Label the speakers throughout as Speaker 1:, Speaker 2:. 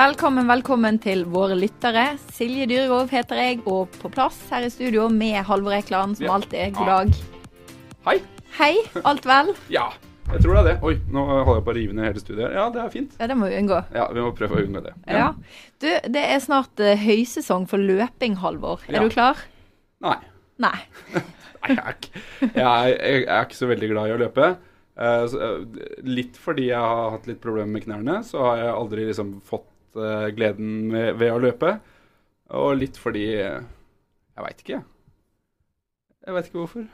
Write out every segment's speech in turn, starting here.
Speaker 1: Velkommen, velkommen til våre lyttere. Silje Dyregov heter jeg, og på plass her i studio med Halvor Ekland, som
Speaker 2: Ja.
Speaker 1: alltid. God dag.
Speaker 2: Hei.
Speaker 1: Hei, alt vel?
Speaker 2: Ja, jeg tror det er det. Oi, nå holder jeg på å rive ned hele studiet. Ja, det er fint.
Speaker 1: Ja, det må vi unngå.
Speaker 2: Ja, vi må prøve å unngå det.
Speaker 1: Ja. Du, det er snart uh, høysesong for løping, Halvor. Er
Speaker 2: Ja.
Speaker 1: du klar?
Speaker 2: Nei.
Speaker 1: Nei.
Speaker 2: Nei, jeg er, ikke, jeg, er, jeg er ikke så veldig glad i å løpe. Uh, litt fordi jeg har hatt litt problemer med knærne, så har jeg aldri liksom fått eh, gleden ved å løpe. Og litt fordi eh, Jeg veit ikke, jeg. Jeg veit ikke hvorfor.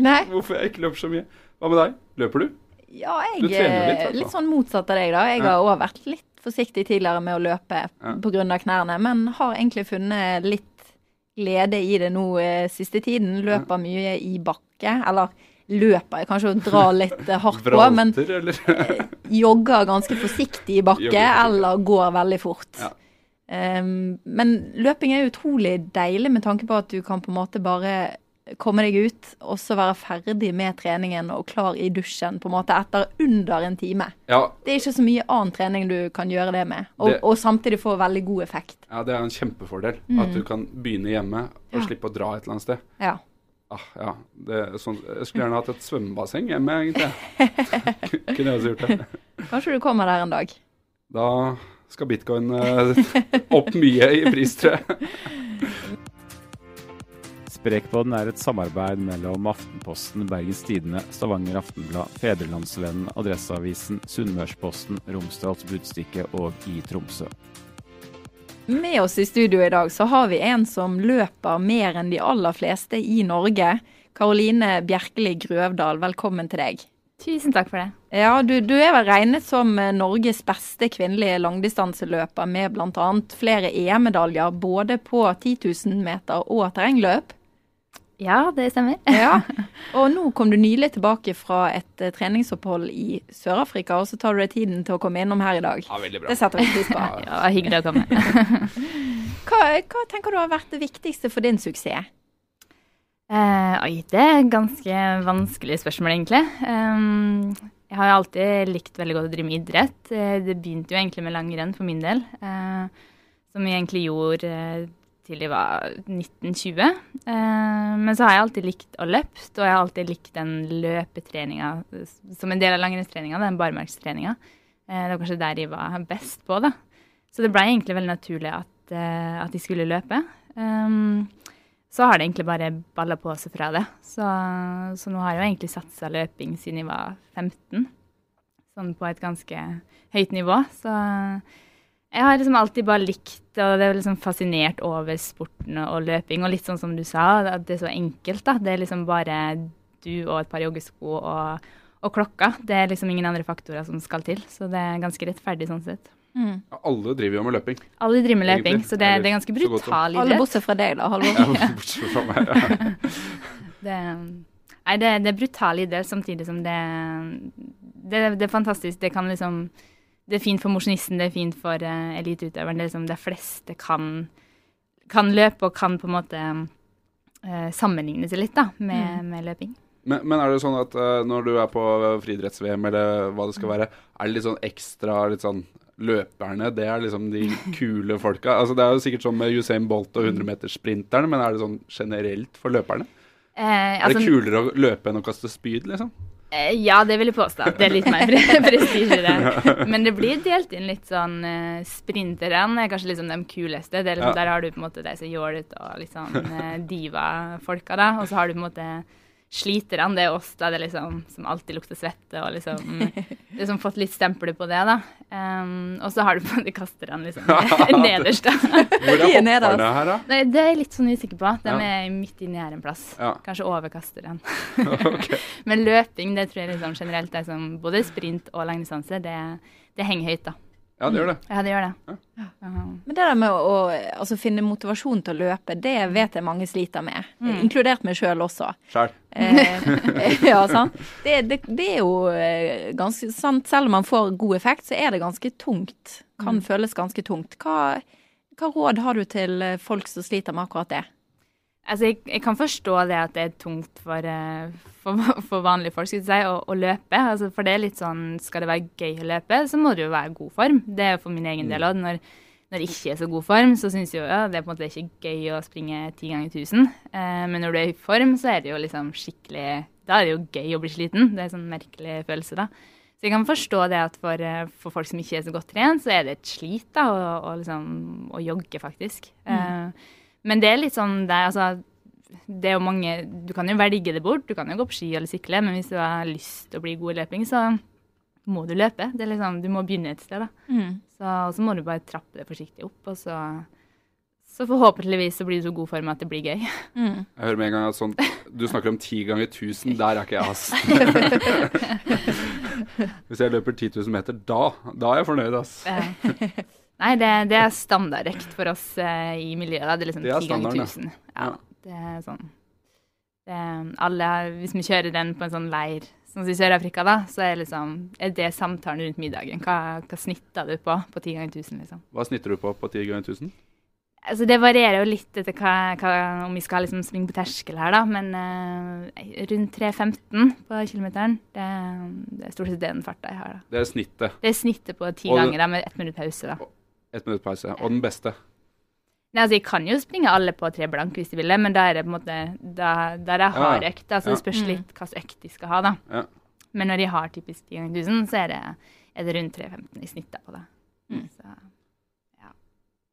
Speaker 1: Nei?
Speaker 2: Hvorfor jeg ikke løper så mye. Hva med deg? Løper du?
Speaker 1: Ja, jeg
Speaker 2: er litt,
Speaker 1: er litt sånn motsatt av deg, da. Jeg
Speaker 2: Ja.
Speaker 1: har òg vært litt forsiktig tidligere med å løpe
Speaker 2: Ja.
Speaker 1: pga. knærne, men har egentlig funnet litt glede i det nå eh, siste tiden. Løper mye i bakke. Eller løper jeg kanskje og drar litt eh, hardt på, men jogger ganske forsiktig i bakke, eller går veldig fort.
Speaker 2: Ja.
Speaker 1: Um, men løping er utrolig deilig med tanke på at du kan på en måte bare komme deg ut, og så være ferdig med treningen og klar i dusjen på en måte etter under en time.
Speaker 2: Ja,
Speaker 1: Det er ikke så mye annen trening du kan gjøre det med, og,
Speaker 2: Det-
Speaker 1: og samtidig få veldig god effekt.
Speaker 2: Ja, det er en kjempefordel.
Speaker 1: Mm.
Speaker 2: At du kan begynne hjemme og
Speaker 1: Ja.
Speaker 2: slippe å dra et eller annet sted.
Speaker 1: Ja.
Speaker 2: Ah, ja, det er sånn, Jeg skulle gjerne hatt et svømmebasseng hjemme, egentlig. Kunne jeg også gjort det.
Speaker 1: Kanskje du kommer der en dag.
Speaker 2: Da skal bitcoin uh, opp mye i pris, tror jeg.
Speaker 3: Sprekpodden er et samarbeid mellom Aftenposten, Bergens Tidende, Stavanger Aftenblad, Fedrelandsvennen, Adresseavisen, Sunnmørsposten, Romsdals Budstikke og i Tromsø.
Speaker 1: Med oss i studio i dag så har vi en som løper mer enn de aller fleste i Norge. Karoline Bjerkeli Grøvdal, velkommen til deg.
Speaker 4: Tusen takk for det.
Speaker 1: Ja, du, du er vel regnet som eh, Norges beste kvinnelige langdistanseløper med bl.a. flere EM-medaljer både på 10 000 meter og terrengløp.
Speaker 4: Ja, det stemmer.
Speaker 1: Ja, Og nå kom du nylig tilbake fra et eh, treningsopphold i Sør-Afrika, og så tar du deg tiden til å komme innom her i dag.
Speaker 2: Ja, veldig bra.
Speaker 1: Det setter vi pris på.
Speaker 4: Ja, hyggelig å komme.
Speaker 1: Hva, hva tenker du har vært det viktigste for din suksess?
Speaker 4: Eh, oi, det er et ganske vanskelig spørsmål, egentlig. Um, jeg har jo alltid likt veldig godt å drive med idrett. Det begynte jo egentlig med langrenn for min del, uh, som jeg egentlig gjorde til de var 1920. Eh, men så har jeg alltid likt å løpe, og jeg har alltid likt den løpetreninga som en del av langrennstreninga, den barmarkstreninga. Eh, det var kanskje der de var best på, da. Så det ble egentlig veldig naturlig at, eh, at de skulle løpe. Så har det egentlig bare balla på seg fra det. Så, så nå har jeg jo egentlig satsa løping siden jeg var 15. Sånn på et ganske høyt nivå. Så jeg har liksom alltid bare likt og det er liksom fascinert over sporten og løping. Og litt sånn som du sa, at det er så enkelt. da. Det er liksom bare du og et par joggesko og, og klokka. Det er liksom ingen andre faktorer som skal til. Så det er ganske rettferdig sånn sett.
Speaker 1: Mm.
Speaker 2: Ja, Alle driver jo med løping.
Speaker 4: Alle driver med løping,
Speaker 2: Egentlig.
Speaker 4: så det, det er ganske brutal idrett.
Speaker 1: Alle bortsett fra deg, da, Halvor.
Speaker 2: Ja, bortsett fra meg. Ja.
Speaker 4: Det, nei, det, det er brutal idrett, samtidig som det, det, det er fantastisk. Det kan liksom Det er fint for mosjonisten, det er fint for uh, eliteutøveren. Det er liksom de fleste kan, kan løpe og kan på en måte uh, sammenligne seg litt da, med, med løping.
Speaker 2: Men, men er det sånn at uh, når du er på friidretts-VM, eller hva det skal være, er det litt sånn ekstra litt sånn Løperne, det er liksom de kule folka. Altså Det er jo sikkert sånn med Usain Bolt og 100-metersprinterne, men er det sånn generelt for løperne?
Speaker 4: Eh,
Speaker 2: Er
Speaker 4: altså,
Speaker 2: det kulere å løpe enn å kaste spyd, liksom?
Speaker 4: Eh, ja, det vil jeg påstå. Det er litt mer pre- prestisje i det. Men det blir delt inn litt sånn uh, Sprinterne er kanskje liksom de kuleste. Liksom,
Speaker 2: Ja.
Speaker 4: Der har du på en måte de som gjør det og litt sånn uh, diva-folka, da. Og så har du på en måte sliterne, det er oss da, det er liksom som alltid lukter svette og liksom liksom fått litt stempler på det, da. Um, og så har du på en kasterne liksom nederst, da.
Speaker 2: Hvor er
Speaker 1: er
Speaker 2: hopperne her, da?
Speaker 4: Nei, det er jeg litt sånn usikker på. De
Speaker 2: Ja.
Speaker 4: er midt inni her en plass.
Speaker 2: Ja.
Speaker 4: Kanskje over kasteren. Men løping, det tror jeg liksom generelt er som både sprint og langdistanse, det, det henger høyt, da.
Speaker 2: Ja, det gjør det.
Speaker 4: Ja, det gjør det.
Speaker 2: Ja.
Speaker 4: Ja.
Speaker 1: Men det der med å altså, finne motivasjon til å løpe, det vet jeg mange sliter med.
Speaker 4: Mm.
Speaker 1: Inkludert meg sjøl også.
Speaker 2: Sjæl.
Speaker 1: Eh, ja, sant. Det, det, det er jo eh, ganske sant. Selv om man får god effekt, så er det ganske tungt. Kan føles ganske tungt. Hva, hva råd har du til eh, folk som sliter med akkurat det?
Speaker 4: Altså, jeg, jeg kan forstå det at det er tungt for, eh, for, for vanlige folk si, å, å løpe. Altså, for det er litt sånn Skal det være gøy å løpe, så må du jo være i god form. Det er jo for min egen del òg. Når når jeg ikke er så god form, så syns jeg jo ja, det er på en måte ikke gøy å springe ti ganger 1000. Eh, men når du er i form, så er det jo liksom skikkelig Da er det jo gøy å bli sliten. Det er en sånn merkelig følelse, da. Så jeg kan forstå det at for, eh, for folk som ikke er så godt trent, så er det et slit da, å, liksom, jogge, faktisk. Mm. Eh, men det er litt sånn det, altså, det er jo mange Du kan jo velge det bort, du kan jo gå på ski eller sykle, men hvis du har lyst til å bli god i løping, så må du løpe. Det er liksom, du må begynne et sted, da. Mm. Så, og så må du bare trappe det forsiktig opp, og så så forhåpentligvis så blir du så god form at det blir gøy.
Speaker 2: Mm. Jeg hører med en gang at sånn Du snakker om ti ganger 1000, der er ikke jeg, ass. Hvis jeg løper 10 000 meter, da, da er jeg fornøyd, ass.
Speaker 4: Nei, det, det, er standardrekt for oss uh, i miljøet. Det er liksom ti ganger 1000. Ja. Det er sånn det, alle, Hvis vi kjører den på en sånn leir Sånn som i Sør-Afrika, da, så er, liksom, er, det samtalen rundt middagen. Hva, hva snitter du på på ti ganger 1000? Liksom?
Speaker 2: Hva snitter du på på ti ganger 1000?
Speaker 4: Altså, det varierer jo litt etter hva, hva, om vi skal liksom springe på terskel her, da. Men uh, rundt 3.15 på kilometeren, det, det, er stort sett den farta jeg har. da.
Speaker 2: Det er snittet?
Speaker 4: Det er snittet på ti ganger da, med ett minutt pause. da.
Speaker 2: Ett minutt pause. Og den beste?
Speaker 4: Nei, altså Jeg kan jo springe alle på tre blank hvis de vil det, men da er det på en måte da, da er det hard økt. Altså, ja. Det spørs litt hva slags økt de skal ha. da. Ja. Men når de har typisk 10 ganger 1000, så er det, er det rundt 3,15 i snitt da på det. Mm. Så.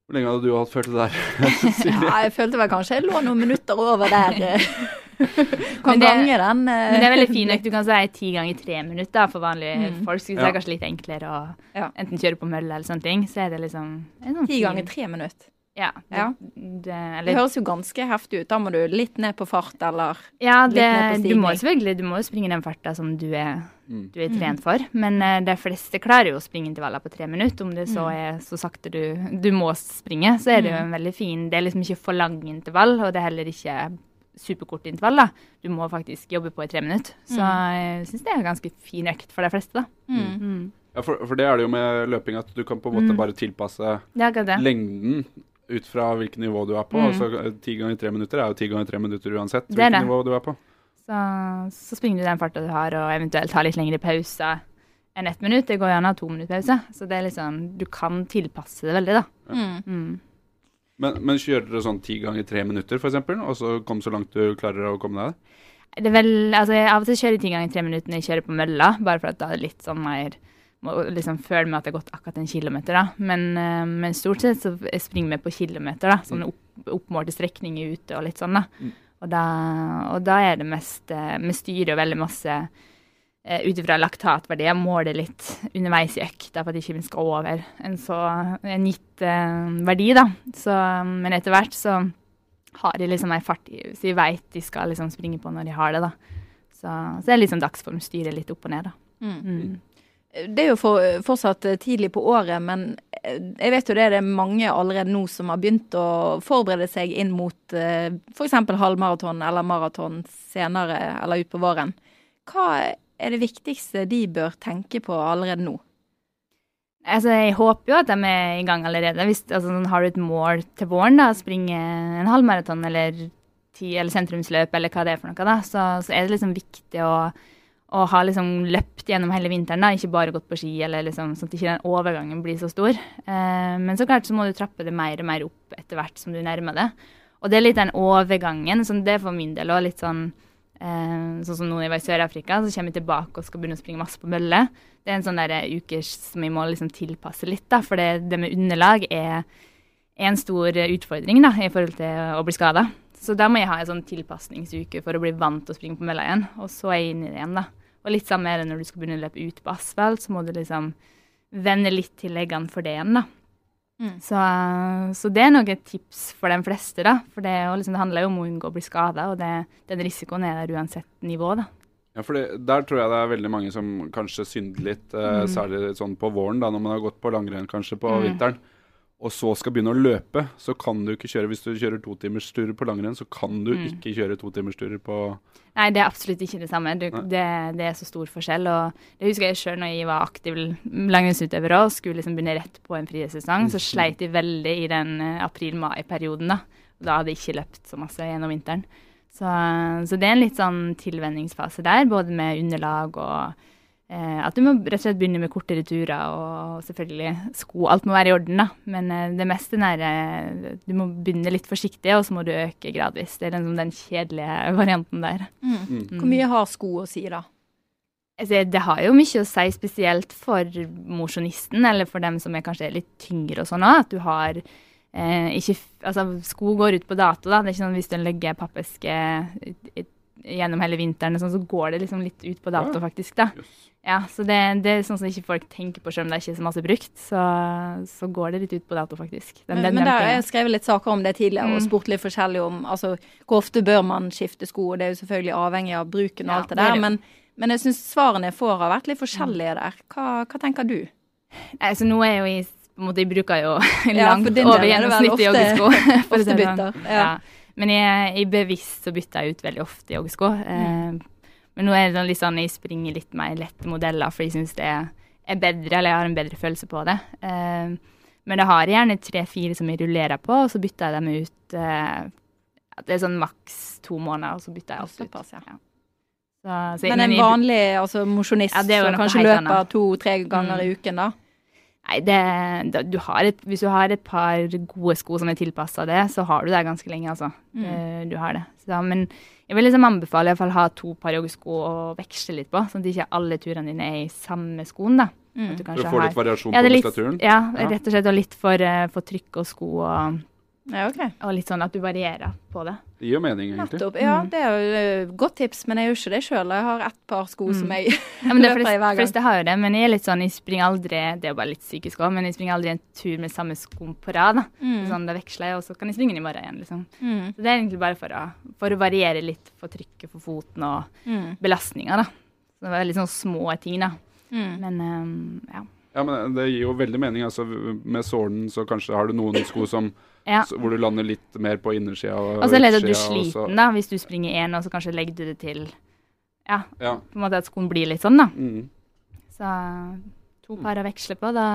Speaker 2: Hvor lenge hadde du hatt følt det der?
Speaker 1: ja, jeg følte vel kanskje jeg lå noen minutter over der. kan
Speaker 4: det,
Speaker 1: gange den.
Speaker 4: Eh. men det er veldig fint økt. Du kan si ti ganger tre minutter for vanlige mm. folk. Så det er kanskje litt enklere å enten kjøre på mølle eller sånne ting. Så er det liksom
Speaker 1: sånn Ti ganger tre minutter.
Speaker 4: Ja.
Speaker 1: Det, ja. Det, eller, det, høres jo ganske heftig ut. Da må du litt ned på fart, eller
Speaker 4: ja, det, litt ned på stigning. Du må selvfølgelig du må springe den farta som du er, mm. du er trent for. Men uh, de fleste klarer jo å springe intervaller på tre minutter. Om det så mm. er så sakte du, du må springe, så er det jo mm. en veldig fin Det er liksom ikke for lang intervall, og det er heller ikke superkort intervall. da. Du må faktisk jobbe på i tre minutter. Så mm. jeg syns det er en ganske fin økt for de fleste, da.
Speaker 2: Mm. Ja, for, for, det er det jo med løping at du kan på en måte bare tilpasse lengden ut fra hvilket nivå du er på. Mm. Altså Ti ganger tre minutter er jo ti ganger tre minutter uansett hvilket nivå du er på.
Speaker 4: Så, så springer du den farta du har, og eventuelt har litt lengre pause enn ett minutt. Det går gjerne av to minutter pause. Så det er liksom, du kan tilpasse det veldig, da. Ja. Mm. mm.
Speaker 2: Men, men, kjører dere sånn ti ganger tre minutter, f.eks., og så kom så langt du klarer å komme deg?
Speaker 4: Det er vel, altså Av og til kjører jeg ti ganger tre minutter når jeg kjører på mølla, bare for at da er det litt sånn mer må liksom føle med at det har gått akkurat en kilometer. da. Men, uh, men stort sett så springer vi på kilometer. da, Sånne opp, oppmålte strekninger ute og litt sånn. da. Mm. Og, da og da er det mest uh, Vi styrer veldig masse uh, ut ifra laktatverdier. Måler litt underveis i økta for at ikke vi skal over en så en gitt verdi. da. Så, men etter hvert så har de liksom ei fart så de veit de skal liksom springe på når de har det. da. Så, så det er liksom dagsform. Styrer litt opp og ned. da. Mm.
Speaker 1: Det er jo for, fortsatt tidlig på året, men eh, jeg vet jo det, det er mange allerede nå som har begynt å forberede seg inn mot uh, f.eks. halvmaraton eller maraton senere eller utpå våren. Hva er det viktigste de bør tenke på allerede nå?
Speaker 4: Altså, jeg håper jo at de er i gang allerede. Hvis altså, sånn, har du et mål til våren, da, springe en halvmaraton eller, eller sentrumsløp eller hva det er for noe, da, så, så er det liksom viktig å og har liksom løpt gjennom hele vinteren, da, ikke bare gått på ski, eller liksom, sånn at ikke den overgangen blir så stor. Eh, men så klart så må du trappe det mer og mer opp etter hvert som du nærmer det. Og det er litt den overgangen, sånn det er for min del òg litt sånn eh, Sånn som nå i Sør-Afrika, så kommer jeg tilbake og skal begynne å springe masse på mølle. Det er en sånn der uke som jeg må liksom tilpasse litt, da, for det, det med underlag er en stor utfordring da, i forhold til å bli skada. Så da må jeg ha en sånn tilpasningsuke for å bli vant til å springe på mølla igjen. Og så er jeg inn i det igjen, da. Og litt samme er det når du skal begynne å løpe ut på asfalt, så må du liksom vende litt til leggene for det igjen, da. Mm. Så, så, det er nok et tips for de fleste, da. For det, liksom, det handler jo om å unngå å bli skada, og det, den risikoen er der uansett nivå, da.
Speaker 2: Ja, for Der tror jeg det er veldig mange som kanskje synder litt, eh, mm. særlig sånn på våren, da, når man har gått på langrenn kanskje på mm. vinteren og så skal begynne å løpe, så kan du ikke kjøre Hvis du kjører totimersturer på langrenn, så kan du mm. ikke kjøre totimersturer på
Speaker 4: Nei, det er absolutt ikke det samme. Det, det, det er så stor forskjell. Og det husker jeg sjøl når jeg var aktiv langrennsutøver og skulle liksom begynne rett på en friidrettssesong, så mm. sleit jeg veldig i den eh, april-mai-perioden. Da Da hadde jeg ikke løpt så masse gjennom vinteren. Så, så, det er en litt sånn tilvenningsfase der, både med underlag og at du må rett og slett begynne med kortere turer, og selvfølgelig sko. Alt må være i orden, da. Men eh, det meste er eh, Du må begynne litt forsiktig, og så må du øke gradvis. Det er liksom den kjedelige varianten der.
Speaker 1: Mm. Hvor mye har sko å si, da?
Speaker 4: Altså, det har jo mye å si, spesielt for mosjonisten, eller for dem som er kanskje litt tyngre og sånn òg, at du har eh, ikke Altså, sko går ut på dato, da. Det er ikke sånn hvis du legger pappeske gjennom hele vinteren, og sånn, så går det liksom litt ut på dato, faktisk, da. Ja, så det, det er sånn som ikke folk tenker på, selv om det ikke er så masse brukt, så, så går det litt ut på dato, faktisk. Den-
Speaker 1: Men, men der har jeg skrevet litt saker om det tidligere, og
Speaker 4: Mm.
Speaker 1: spurt litt forskjellig om altså, hvor ofte bør man skifte sko. og Det er jo selvfølgelig avhengig av bruken og
Speaker 4: Ja,
Speaker 1: alt det
Speaker 4: det er
Speaker 1: der.
Speaker 4: det.
Speaker 1: Men, men jeg syns svarene jeg får har vært litt forskjellige der. Hva, hva tenker du?
Speaker 4: Nei, så nå er jeg jo i på en måte, Jeg bruker jo
Speaker 1: Ja,
Speaker 4: langt
Speaker 1: del
Speaker 4: over
Speaker 1: er
Speaker 4: gjennomsnittet
Speaker 1: ofte-
Speaker 4: joggesko.
Speaker 1: ofte bytter. Ja. ja.
Speaker 4: Men jeg, jeg bevisst så bytter jeg ut veldig ofte joggesko. Eh, men nå er det litt sånn jeg springer litt mer lette modeller, for jeg syns det er, er bedre, eller jeg har en bedre følelse på det. Eh, men jeg har gjerne tre-fire som jeg rullerer på, og så bytter jeg dem ut eh, Det er sånn maks to måneder, og så bytter jeg alt ut.
Speaker 1: Såpass, ja.
Speaker 4: Så, så,
Speaker 1: Men en vanlig altså, mosjonist
Speaker 4: Ja,
Speaker 1: som kanskje løper to-tre ganger
Speaker 4: Mm.
Speaker 1: i uken, da?
Speaker 4: Nei, det, du har et, hvis du har et par gode sko som er tilpassa det, så har du det ganske lenge, altså.
Speaker 1: Mm.
Speaker 4: Du har det. Så, men jeg vil liksom anbefale i hvert fall ha to par joggesko å veksle litt på, sånn at ikke alle turene dine er i samme skoen, da.
Speaker 1: Mm.
Speaker 4: Du
Speaker 2: For å få litt variasjon
Speaker 4: ja,
Speaker 2: på muskulaturen?
Speaker 4: ja,
Speaker 2: Ja.
Speaker 4: rett og slett, og litt for, eh, for trykk og sko, og,
Speaker 1: Ja, okay.
Speaker 4: og litt sånn at du varierer på det.
Speaker 2: Det gir mening, egentlig.
Speaker 1: Nettopp. Ja,
Speaker 4: Mm.
Speaker 1: det er jo et godt tips, men jeg gjør ikke det sjøl. Jeg har ett par sko som
Speaker 4: Mm.
Speaker 1: jeg
Speaker 4: Ja, men det
Speaker 1: løper i hver gang.
Speaker 4: fleste har jo det, men jeg er litt sånn, jeg springer aldri, det er jo bare litt psykisk òg, men jeg springer aldri en tur med samme sko på rad, da.
Speaker 1: Mm.
Speaker 4: Sånn, da veksler jeg, og så kan jeg springe den i morgen igjen, liksom.
Speaker 1: Mm.
Speaker 4: Så det er egentlig bare for å, for å variere litt for trykket for foten og
Speaker 1: Mm.
Speaker 4: belastninga, da. Så det var veldig sånn små ting, da.
Speaker 1: Mm.
Speaker 4: Men um, ja.
Speaker 2: Ja, men det gir jo veldig mening. Altså, med sålen så kanskje har du noen sko som,
Speaker 4: ja.
Speaker 2: så, hvor du lander litt mer på innersida og
Speaker 4: Og så leder du sliten, da, hvis du springer én, og så kanskje legger du det til Ja,
Speaker 2: Ja.
Speaker 4: på en måte at skoen blir litt sånn, da.
Speaker 2: Mm.
Speaker 4: Så to par å veksle på, da,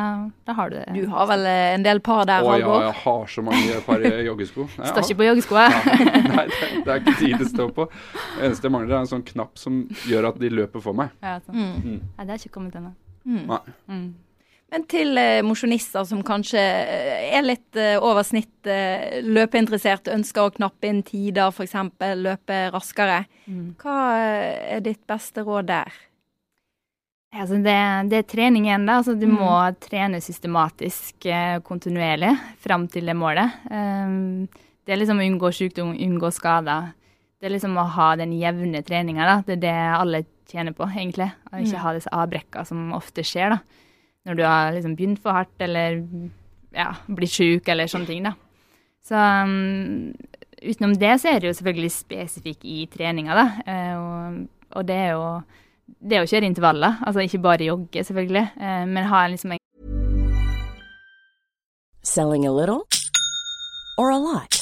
Speaker 4: da har du det.
Speaker 1: Du har vel eh, en del par der,
Speaker 2: Å ja, jeg har så mange par joggesko. Ja.
Speaker 4: Står ikke på joggeskoa.
Speaker 2: Nei, det, det er ikke tid det står på. Det eneste jeg mangler, er en sånn knapp som gjør at de løper for meg.
Speaker 4: ja, sånn.
Speaker 1: Mm.
Speaker 2: Mm.
Speaker 4: Nei, det har ikke kommet ennå.
Speaker 1: Mm.
Speaker 2: Nei.
Speaker 1: Men til eh, mosjonister som kanskje eh, er litt eh, over snitt eh, løpeinteressert, ønsker å knappe inn tider, f.eks. løpe raskere.
Speaker 4: Mm.
Speaker 1: Hva eh, er ditt beste råd der?
Speaker 4: Altså det, det er trening igjen, da. Altså du
Speaker 1: Mm.
Speaker 4: må trene systematisk eh, kontinuerlig fram til det målet. Um, det er liksom å unngå sykdom, unngå skader. Det er liksom å ha den jevne treninga. Det er det alle tjener på, egentlig. Å ikke
Speaker 1: Mm.
Speaker 4: ha disse avbrekka som ofte skjer, da. Når du har liksom begynt for hardt, eller ja, blitt sjuk, eller sånne ting, da. Så um, utenom det så er det jo selvfølgelig spesifikk i treninga, da. Eh, og, og det er jo det å kjøre intervaller, altså ikke bare jogge, selvfølgelig, eh, men ha liksom en
Speaker 5: Selling a little or a lot?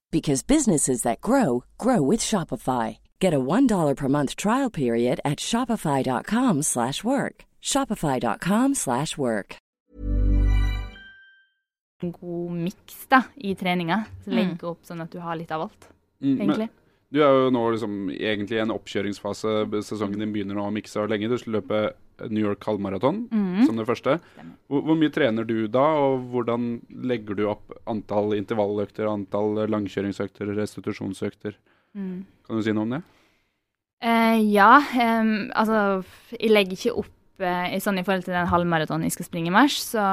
Speaker 5: because businesses that grow grow with Shopify. Get a $1 per month trial period at Shopify.com slash work. Shopify.com slash work.
Speaker 4: god miks da, i treninga.
Speaker 1: Mm.
Speaker 4: opp sånn at du har litt av alt,
Speaker 2: Mm, men
Speaker 4: egentlig.
Speaker 2: Du er jo nå liksom egentlig i en oppkjøringsfase. Sesongen din begynner nå om ikke så lenge. Du skal løpe New York halvmaraton
Speaker 4: mm.
Speaker 2: som det første. Hvor, hvor mye trener du da, og hvordan legger du opp antall intervalløkter, antall langkjøringsøkter, restitusjonsøkter?
Speaker 4: Mm.
Speaker 2: Kan du si noe om det?
Speaker 4: Eh, ja, em, altså Jeg legger ikke opp eh, i sånn i forhold til den halvmaratonen jeg skal springe i mars, så,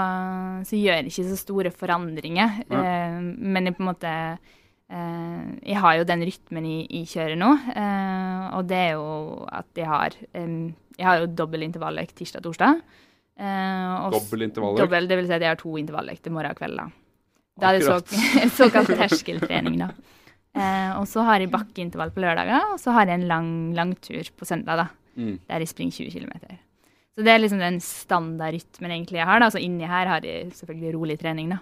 Speaker 4: så gjør jeg ikke så store forandringer.
Speaker 2: Ja.
Speaker 4: Eh, men jeg på en måte eh, Jeg har jo den rytmen jeg, jeg kjører nå, eh, og det er jo at jeg har Jeg har jo dobbel intervalløkt tirsdag-torsdag. Uh,
Speaker 2: Dobbel intervalløkt?
Speaker 4: Dobbel, det vil si at jeg har to intervalløkter morgen og kveld. Da, da er det så, såkalt terskeltrening, da. Uh, og så har jeg bakkeintervall på lørdager, og så har jeg en lang langtur på søndag, da,
Speaker 2: Mm.
Speaker 4: der jeg springer 20 km. Så det er liksom den standardrytmen egentlig jeg har. da, Så inni her har jeg selvfølgelig rolig trening, da.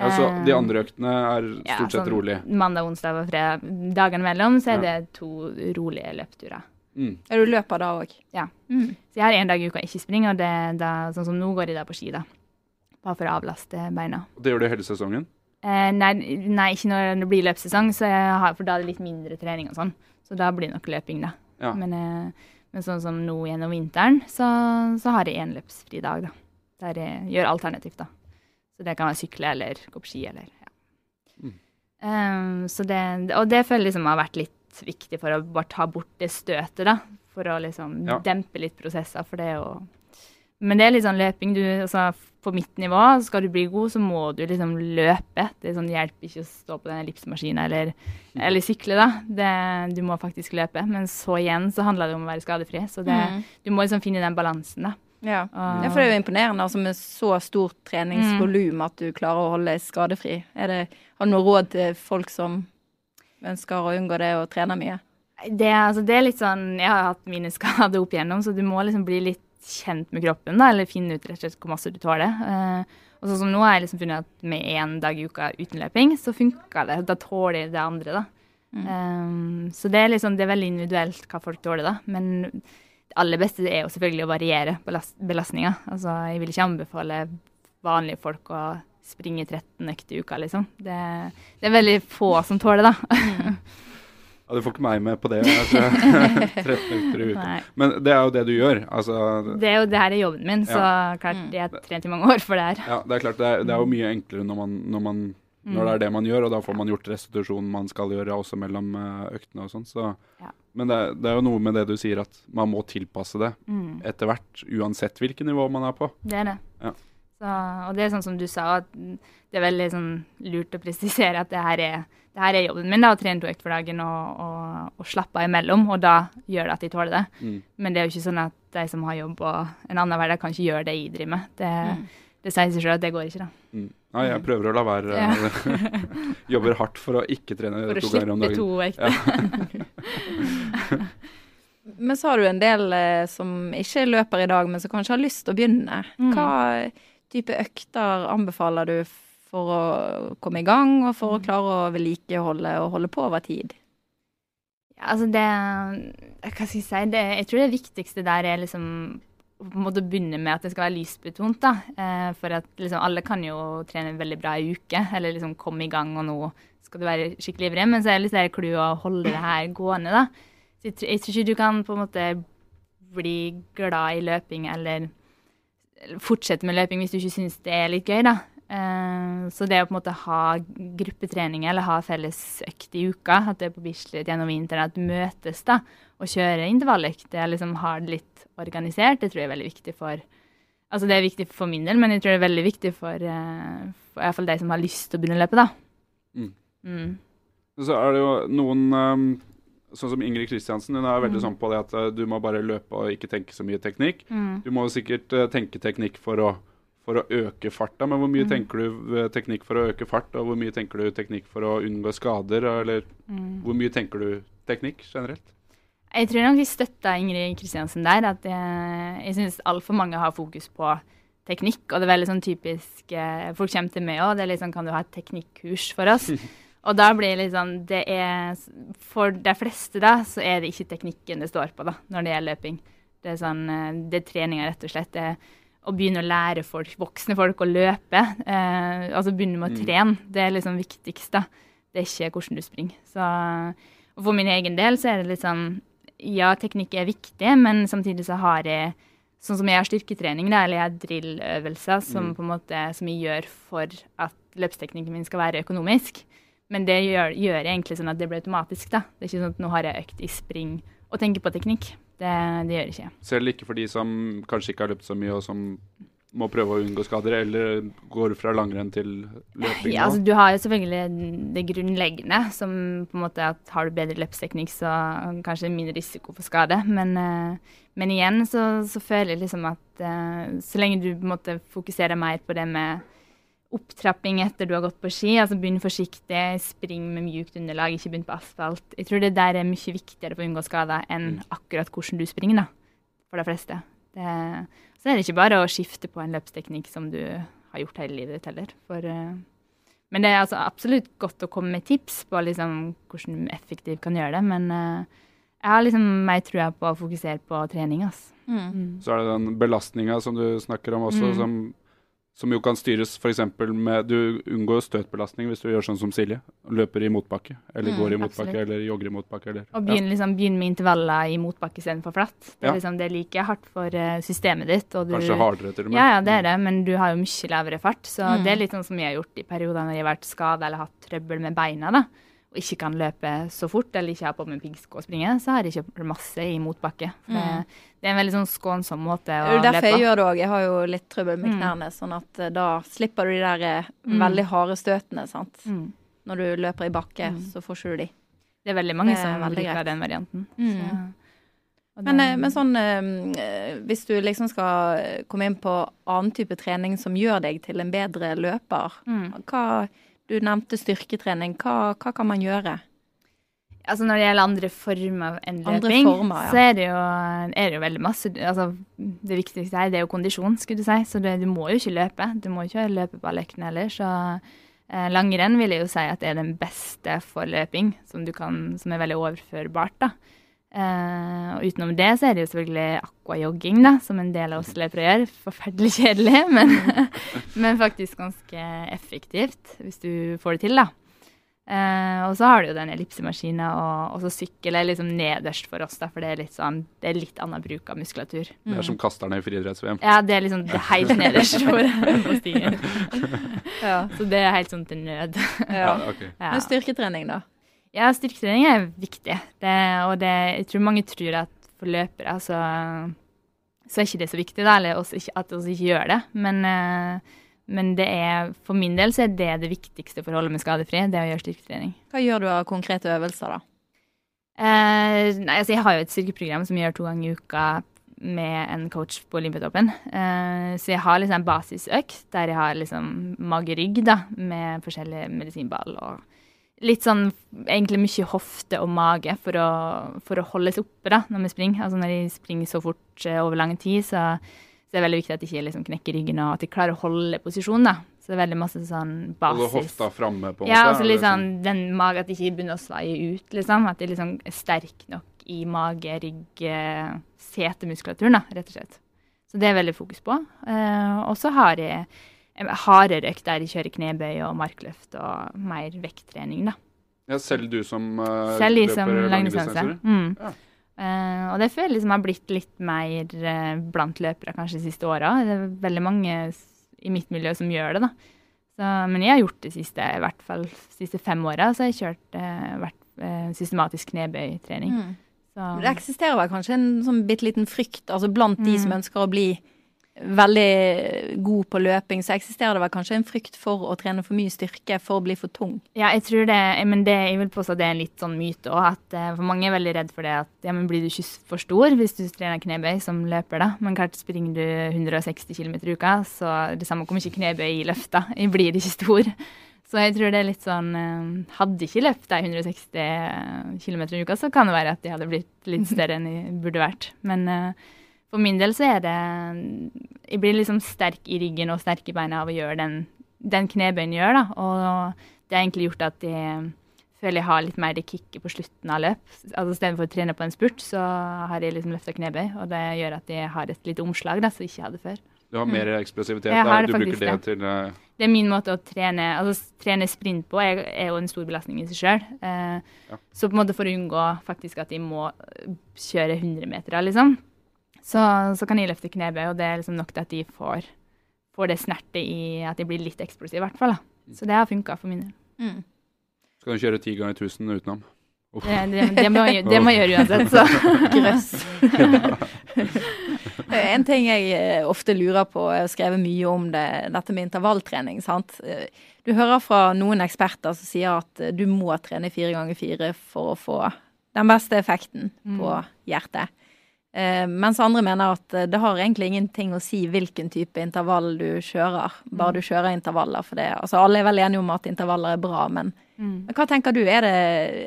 Speaker 2: Ja, så de andre øktene er
Speaker 4: ja,
Speaker 2: stort sett
Speaker 4: sånn
Speaker 2: rolig.
Speaker 4: Mandag, onsdag og fredag. Dagene mellom så er
Speaker 2: Ja.
Speaker 4: det to rolige løpeturer.
Speaker 2: Mm.
Speaker 1: Er du løper da òg?
Speaker 4: Ja.
Speaker 1: Mm.
Speaker 4: Så jeg har en dag i uka jeg ikke springer, og det er da, sånn som nå går jeg da på ski, da. Bare for å avlaste beina.
Speaker 2: Det gjør du hele sesongen?
Speaker 4: Eh, nei, nei, ikke når det blir løpssesong, så jeg har, for da er det litt mindre trening og sånn. Så da blir det nok løping, da.
Speaker 2: Ja.
Speaker 4: Men, eh, men sånn som nå gjennom vinteren, så, så har jeg én løpsfri dag, da. Der jeg gjør alternativt, da. Så det kan være sykle eller gå på ski eller ja.
Speaker 2: Mm.
Speaker 4: Um, så det, og det føler jeg liksom har vært litt viktig for å bare ta bort det støtet, da. For å liksom
Speaker 2: Ja.
Speaker 4: dempe litt prosesser, for det å Men det er litt sånn løping. Du, altså, på mitt nivå, skal du bli god, så må du liksom løpe. Det sånn, hjelper ikke å stå på den ellipsemaskinen eller, eller sykle, da. Det, du må faktisk løpe. Men så igjen så handler det om å være skadefri. Så det,
Speaker 1: Mm.
Speaker 4: du må liksom finne den balansen, da.
Speaker 1: Ja.
Speaker 4: Uh,
Speaker 1: ja, for det er jo imponerende altså, med så stort treningsvolum at du klarer å holde deg skadefri. Det, har du noe råd til folk som ønsker å unngå det og trener mye?
Speaker 4: Det, altså, det er litt sånn Jeg har hatt mine skader opp igjennom, så du må liksom bli litt kjent med kroppen, da, eller finne ut rett og slett hvor masse du tåler. Uh, og sånn som nå har jeg liksom funnet at med én dag i uka uten løping, så funka det. Da tåler jeg det andre, da. Eh, så det er liksom, det er veldig individuelt hva folk tåler, da. Men det aller beste er jo selvfølgelig å variere belast belastninga. Altså, jeg vil ikke anbefale vanlige folk å springe 13 økter i uka, liksom. Det, det er veldig få som tåler, da.
Speaker 2: Ja, du får ikke meg med på det. Altså, 13 økter i uka.
Speaker 4: Nei.
Speaker 2: Men det er jo det du gjør. Altså,
Speaker 4: Det er jo det her er jobben min, så klart jeg har trent i mange år for det her.
Speaker 2: ja, det er klart det er, det er jo mye enklere når, man, når, man, når det er det man gjør, og da får man gjort restitusjonen man skal gjøre også mellom eh, øktene og sånn. Så.
Speaker 4: Ja.
Speaker 2: Men det, det er jo noe med det du sier, at man må tilpasse det
Speaker 4: Mm,
Speaker 2: etter hvert, uansett hvilket nivå man er på.
Speaker 4: det er det.
Speaker 2: Ja.
Speaker 4: Så, og det er sånn som du sa, at det er veldig sånn lurt å presisere at det her er, det her er jobben min, da, å trene to økter for dagen og, og, og slappe av imellom, og da gjør det at de tåler det.
Speaker 2: Mm.
Speaker 4: Men det er jo ikke sånn at de som har jobb og en annen hverdag, kan ikke gjøre det jeg driver med. Det,
Speaker 1: Mm.
Speaker 4: Det sier seg sjøl at det går ikke, da.
Speaker 2: Mm. Nei, jeg prøver å la være.
Speaker 4: Ja.
Speaker 2: Jobber hardt for å ikke trene
Speaker 4: For
Speaker 2: to ganger om dagen.
Speaker 4: For å slippe to økter.
Speaker 1: Men så har du en del eh, som ikke løper i dag, men som kanskje har lyst til å begynne.
Speaker 4: Mm.
Speaker 1: Hva type økter anbefaler du for å komme i gang, og for å klare å vedlikeholde og holde på over tid?
Speaker 4: Ja, altså det Hva skal jeg si? Det, jeg tror det viktigste der er liksom på en måte begynne med at det skal være lystbetont. da. Eh, for at liksom alle kan jo trene veldig bra i uke, eller liksom komme i gang, og nå skal du være skikkelig ivrig. Men så er det litt clouet å holde det her gående, da. Så jeg, tror- jeg tror ikke du kan på en måte bli glad i løping eller fortsette med løping hvis du ikke syns det er litt gøy, da. Eh, så det å på en måte ha gruppetrening eller ha felles økt i uka, at det er på Bislett gjennom vinteren, at møtes da, og kjører intervalløkt, liksom har det litt organisert, det tror jeg er veldig viktig for Altså det er viktig for min del, men jeg tror det er veldig viktig for, for i hvert fall de som har lyst til å begynne å løpe, da.
Speaker 2: Mm.
Speaker 4: Mm.
Speaker 2: Så er det jo noen um, Sånn som Ingrid Kristiansen, hun er veldig
Speaker 4: Mm.
Speaker 2: sånn på det at uh, du må bare løpe og ikke tenke så mye teknikk.
Speaker 4: Mm.
Speaker 2: Du må jo sikkert tenke teknikk for å, for å øke farta, men hvor mye
Speaker 4: Mm.
Speaker 2: tenker du uh, teknikk for å øke fart, og hvor mye tenker du teknikk for å unngå skader, eller
Speaker 4: Mm.
Speaker 2: hvor mye tenker du teknikk generelt?
Speaker 4: Jeg tror nok vi støtta Ingrid Kristiansen der. At jeg, jeg syns altfor mange har fokus på teknikk. Og det er veldig sånn typisk eh, Folk kommer til meg òg. Det er litt sånn Kan du ha et teknikkurs for oss? og da blir det sånn Det er For de fleste, da, så er det ikke teknikken det står på, da, når det gjelder løping. Det er sånn eh, Det er treninga, rett og slett. Det er å begynne å lære folk, voksne folk å løpe. Eh, altså begynne med å
Speaker 2: Mm.
Speaker 4: trene. Det er liksom viktigst, da. Det er ikke hvordan du springer. Så og for min egen del så er det litt sånn Ja, teknikk er viktig, men samtidig så har jeg Sånn som jeg har styrketrening, da, eller jeg har drilløvelser som,
Speaker 2: Mm.
Speaker 4: på en måte, som jeg gjør for at løpsteknikken min skal være økonomisk. Men det gjør, gjør jeg egentlig sånn at det blir automatisk. da. Det er ikke sånn at nå har jeg økt i spring og tenker på teknikk. Det, det gjør ikke.
Speaker 2: Selv ikke for de som kanskje ikke har løpt så mye, og som må prøve å unngå skader, eller går fra langrenn til løping
Speaker 4: Ja, altså, du har jo selvfølgelig det grunnleggende, som på en måte at har du bedre løpsteknikk, så kanskje mindre risiko for skade. Men, eh, men igjen så, så føler jeg liksom at eh, så lenge du på en måte fokuserer mer på det med opptrapping etter du har gått på ski, altså begynn forsiktig, spring med mjukt underlag, ikke begynn på asfalt. Jeg tror det der er mye viktigere for å unngå skader enn akkurat hvordan du springer, da. For de fleste. Det, så er det ikke bare å skifte på en løpsteknikk som du har gjort hele livet ditt heller. For, eh, men det er altså absolutt godt å komme med tips på liksom, hvordan du effektivt kan gjøre det. Men eh, jeg har liksom mer trua på å fokusere på trening. Altså.
Speaker 1: Mm.
Speaker 2: Så er det den belastninga som du snakker om også,
Speaker 4: Mm.
Speaker 2: som, som jo kan styres f.eks. med Du unngår støtbelastning hvis du gjør sånn som Silje. Løper i motbakke, eller
Speaker 1: Mm,
Speaker 2: går i motbakke,
Speaker 4: absolutt.
Speaker 2: eller jogger i motbakke. Eller,
Speaker 4: Og begynne, liksom, begynn med intervaller i motbakke istedenfor flatt. Det
Speaker 2: Ja.
Speaker 4: er, liksom, det er like hardt for eh, systemet ditt. Du,
Speaker 2: Kanskje hardere til og med.
Speaker 4: Ja, ja, det er det, men du har jo mye lavere fart. Så
Speaker 1: Mm.
Speaker 4: det er litt sånn som jeg har gjort i perioder når jeg har vært skada eller hatt trøbbel med beina, da, og ikke kan løpe så fort eller ikke har på meg piggsko og springe, så har jeg kjøpt masse i motbakke. For
Speaker 1: Mm.
Speaker 4: det, det er en veldig sånn skånsom måte å
Speaker 1: løpe. Det er
Speaker 4: derfor
Speaker 1: jeg gjør det òg. Jeg har jo litt trøbbel med
Speaker 4: Mm.
Speaker 1: knærne, sånn at eh, da slipper du de der eh,
Speaker 4: Mm.
Speaker 1: veldig harde støtene, sant.
Speaker 4: Mm.
Speaker 1: Når du løper i bakke,
Speaker 4: Mm.
Speaker 1: så får ikke du de.
Speaker 4: Det er veldig mange
Speaker 1: Det er
Speaker 4: som
Speaker 1: veldig
Speaker 4: liker
Speaker 1: greit.
Speaker 4: den varianten.
Speaker 1: Mm.
Speaker 4: Så,
Speaker 1: Men,
Speaker 4: det-
Speaker 1: men sånn eh, Hvis du liksom skal komme inn på annen type trening som gjør deg til en bedre løper,
Speaker 4: mm.
Speaker 1: hva Du nevnte styrketrening. Hva, hva kan man gjøre?
Speaker 4: Altså Når det gjelder andre former enn løping,
Speaker 1: ja.
Speaker 4: så er det, jo, er det jo veldig masse altså, Det viktigste her det er jo kondisjon, skulle du si. Så det, du må jo ikke løpe. Du må ikke løpe på alle øktene heller. Så eh, langrenn vil jeg jo si at det er den beste for løping, som, du kan, som er veldig overførbart. da. Eh, og utenom det så er det jo selvfølgelig aquajogging, da, som en del av oss løpere gjør. Forferdelig kjedelig, men, men faktisk ganske effektivt, hvis du får det til, da. Eh, og så har du jo den ellipsemaskinen, og, og så sykkel er liksom nederst for oss, da, for det er litt sånn, det er litt annen bruk av muskulatur.
Speaker 2: Det er som kasterne i friidretts-VM.
Speaker 4: Ja, det er liksom det er helt nederst for, på stigen.
Speaker 1: Ja.
Speaker 4: Så det er helt sånn til nød.
Speaker 2: Ja, ok.
Speaker 4: Ja.
Speaker 1: Men styrketrening, da?
Speaker 4: Ja, styrketrening er viktig. Det, og det, jeg tror mange tror at for løpere så, så er ikke det så viktig, da, eller også, at vi ikke gjør det. Men, eh, men det er, for min del så er det det viktigste for å holde meg skadefri, det å gjøre styrketrening.
Speaker 1: Hva gjør du av konkrete øvelser, da?
Speaker 4: Eh, nei, altså jeg har jo et styrkeprogram som jeg gjør to ganger i uka med en coach på Olympiatoppen. Eh, så jeg har liksom en basisøkt der jeg har liksom mage-rygg da, med forskjellig medisinball og litt sånn egentlig mye hofte og mage for å, for å holde seg oppe da, når vi springer. Altså når de springer så fort eh, over lang tid, så, så er det veldig viktig at de ikke liksom knekker ryggen og at de klarer å holde posisjonen. da. Så det er veldig masse sånn basis.
Speaker 2: Holde hofta framme, på en
Speaker 4: Ja,
Speaker 2: måte. er det
Speaker 4: litt sånn den magen at de ikke begynner å svaie ut, liksom. At de liksom er sterk nok i mage, rygg, eh, setemuskulaturen, da, rett og slett. Så det er veldig fokus på. Uh, og så har jeg hardere økt der de kjører knebøy og markløft og mer vekttrening, da.
Speaker 2: Ja, selv du som uh,
Speaker 4: Selv løper som langdistanse. Mm.
Speaker 2: Ja.
Speaker 4: Uh, og det føler jeg liksom har blitt litt mer uh, blant løpere kanskje de siste åra. Det er veldig mange i mitt miljø som gjør det, da. Så, men jeg har gjort det siste, i hvert fall de siste fem åra, så har jeg kjørt uh, vært, systematisk knebøytrening.
Speaker 1: Mm.
Speaker 4: Så,
Speaker 1: Det eksisterer vel kanskje en sånn bitte liten frykt altså blant de
Speaker 4: Mm.
Speaker 1: som ønsker å bli veldig god på løping, så eksisterer det vel kanskje en frykt for å trene for mye styrke for å bli for tung.
Speaker 4: Ja, jeg tror det, men det, jeg vil påstå det er en litt sånn myte òg. Eh, for mange er veldig redd for det at ja, men blir du ikke for stor hvis du trener knebøy som løper, da. Men klart springer du 160 km i uka, så det samme kommer ikke knebøy i løfta. Jeg blir ikke stor. Så jeg tror det er litt sånn eh, Hadde ikke løpt de 160 km i uka, så kan det være at de hadde blitt litt større enn de burde vært. Men eh, for min del så er det Jeg blir liksom sterk i ryggen og sterk i beina av å gjøre den, den knebøyen gjør, da. Og det har egentlig gjort at jeg føler jeg har litt mer det kicket på slutten av løp. Altså Istedenfor å trene på en spurt, så har jeg liksom løfta knebøy, og det gjør at jeg har et lite omslag da, som jeg ikke hadde før.
Speaker 2: Du har mer eksplosivitet
Speaker 4: Jeg har
Speaker 2: der. Du bruker det,
Speaker 4: det
Speaker 2: til uh...
Speaker 4: Det er min måte å trene altså trene sprint på, Jeg er jo en stor belastning i seg sjøl. Uh,
Speaker 2: Ja.
Speaker 4: Så på en måte for å unngå faktisk at jeg må kjøre 100 meter, liksom, så, så kan de løfte knebøy, og det er liksom nok til at de får, får det snertet i at de blir litt eksplosive, i hvert fall. da. Så det har funka for min del.
Speaker 1: Mm.
Speaker 2: Skal du kjøre ti ganger 1000 utenom? Oh.
Speaker 4: Det, det, det, må, jeg- det må jeg gjøre uansett, så.
Speaker 1: Grøss. en ting jeg eh, ofte lurer på, jeg har skrevet mye om det, dette med intervalltrening. sant? Eh, Du hører fra noen eksperter som sier at eh, du må trene fire ganger fire for å få den beste effekten på hjertet. Eh, mens andre mener at eh, det har egentlig ingenting å si hvilken type intervall du kjører, bare du kjører intervaller. For det, altså alle er vel enige om at intervaller er bra, men,
Speaker 4: Mm.
Speaker 1: men hva tenker du? Er det,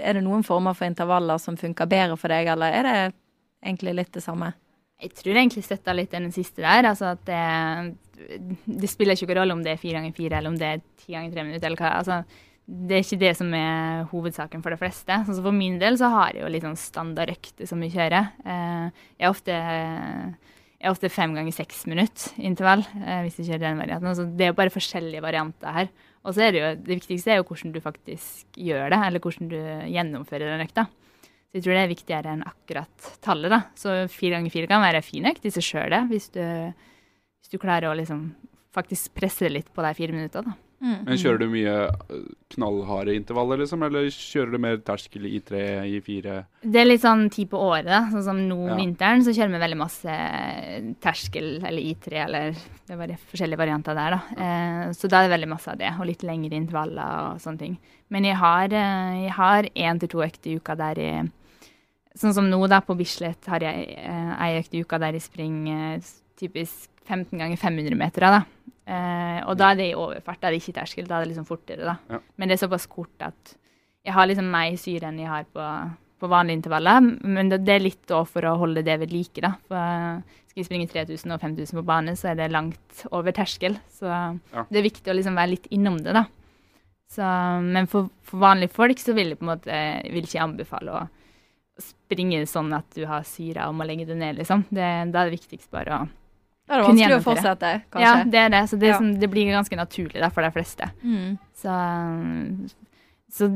Speaker 1: er det noen former for intervaller som funker bedre for deg, eller er det egentlig litt det samme?
Speaker 4: Jeg tror egentlig støtta litt den siste der. Altså at det, det spiller ikke noen rolle om det er fire ganger fire eller om det er ti ganger tre minutter. eller hva. Altså, det er ikke det som er hovedsaken for de fleste. Sånn For min del så har jeg jo litt sånn standardøkter som vi kjører. Eh, jeg er ofte, jeg er ofte fem ganger seks minutter intervall, eh, hvis jeg kjører den varianten. Så det er jo bare forskjellige varianter her. Og så er det jo, det viktigste er jo hvordan du faktisk gjør det, eller hvordan du gjennomfører den økta. Så jeg tror det er viktigere enn akkurat tallet. da. Så fire ganger fire kan være fin økt i seg sjøl, hvis, du- hvis du klarer å liksom faktisk presse litt på de fire minuttene. da.
Speaker 1: Mm.
Speaker 2: Men kjører du mye øh, knallharde intervaller, liksom? Eller kjører du mer terskel i tre, i fire?
Speaker 4: Det er litt sånn tid på året, da. Sånn som nå
Speaker 2: Ja.
Speaker 4: vinteren, så kjører vi veldig masse terskel eller I3 eller det var forskjellige varianter der, da. Eh, så da er det veldig masse av det, og litt lengre intervaller og sånne ting. Men jeg har, eh, jeg har én til to økter i uka der jeg Sånn som nå, da, på Bislett har jeg ei økt i uka der jeg springer typisk 15 ganger 500 meter, da. Eh, og da er det i overfart, da er det ikke terskel, da er det liksom fortere, da.
Speaker 2: Ja.
Speaker 4: Men det er såpass kort at jeg har liksom mer syre enn jeg har på, på vanlige intervaller. Men det, det er litt da for å holde det ved like, da. For eh, skal vi springe 3000 og 5000 på bane, så er det langt over terskel. Så
Speaker 2: Ja.
Speaker 4: det er viktig å liksom være litt innom det, da. Så, men for, for vanlige folk så vil jeg på en måte vil ikke anbefale å springe sånn at du har syre og må legge det ned, liksom. Det, da er det viktigst bare å
Speaker 1: Da er det vanskelig å fortsette, kanskje.
Speaker 4: Ja, det er det. Så det,
Speaker 1: Ja.
Speaker 4: som, det blir ganske naturlig da, for de fleste.
Speaker 1: Mm.
Speaker 4: Så, så,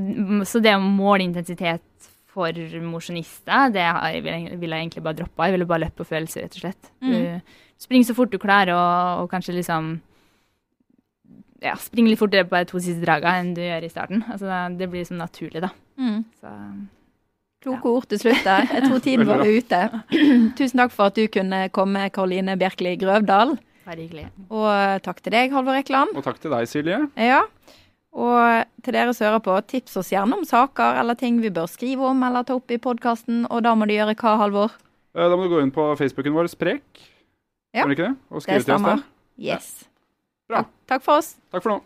Speaker 4: så det å måle intensitet for mosjonister, det ville jeg, vil jeg- egentlig bare droppe. Jeg ville bare løpt på følelser, rett og slett.
Speaker 1: Mm.
Speaker 4: Du springer så fort du klarer, og, og kanskje liksom ja, springe litt fortere på de to siste dragene enn du gjør i starten. Altså, det blir liksom naturlig, da.
Speaker 1: Mm.
Speaker 4: Så,
Speaker 1: Kloke ord til slutt der. Jeg tror tiden vår er ute. Tusen takk for at du kunne komme, Karoline Bjerkeli Grøvdal. Og takk til deg, Halvor Ekland.
Speaker 2: Og takk til deg, Silje.
Speaker 1: Ja. Og til dere som hører på, tips oss gjerne om saker eller ting vi bør skrive om eller ta opp i podkasten. Og da må du gjøre hva, Halvor?
Speaker 2: Eh, Da må du gå inn på Facebooken vår, Sprek.
Speaker 1: Ja.
Speaker 2: Det? Og
Speaker 1: Det
Speaker 2: skrive til oss der.
Speaker 1: Yes.
Speaker 2: Bra.
Speaker 1: Takk, takk for oss.
Speaker 2: Takk for nå.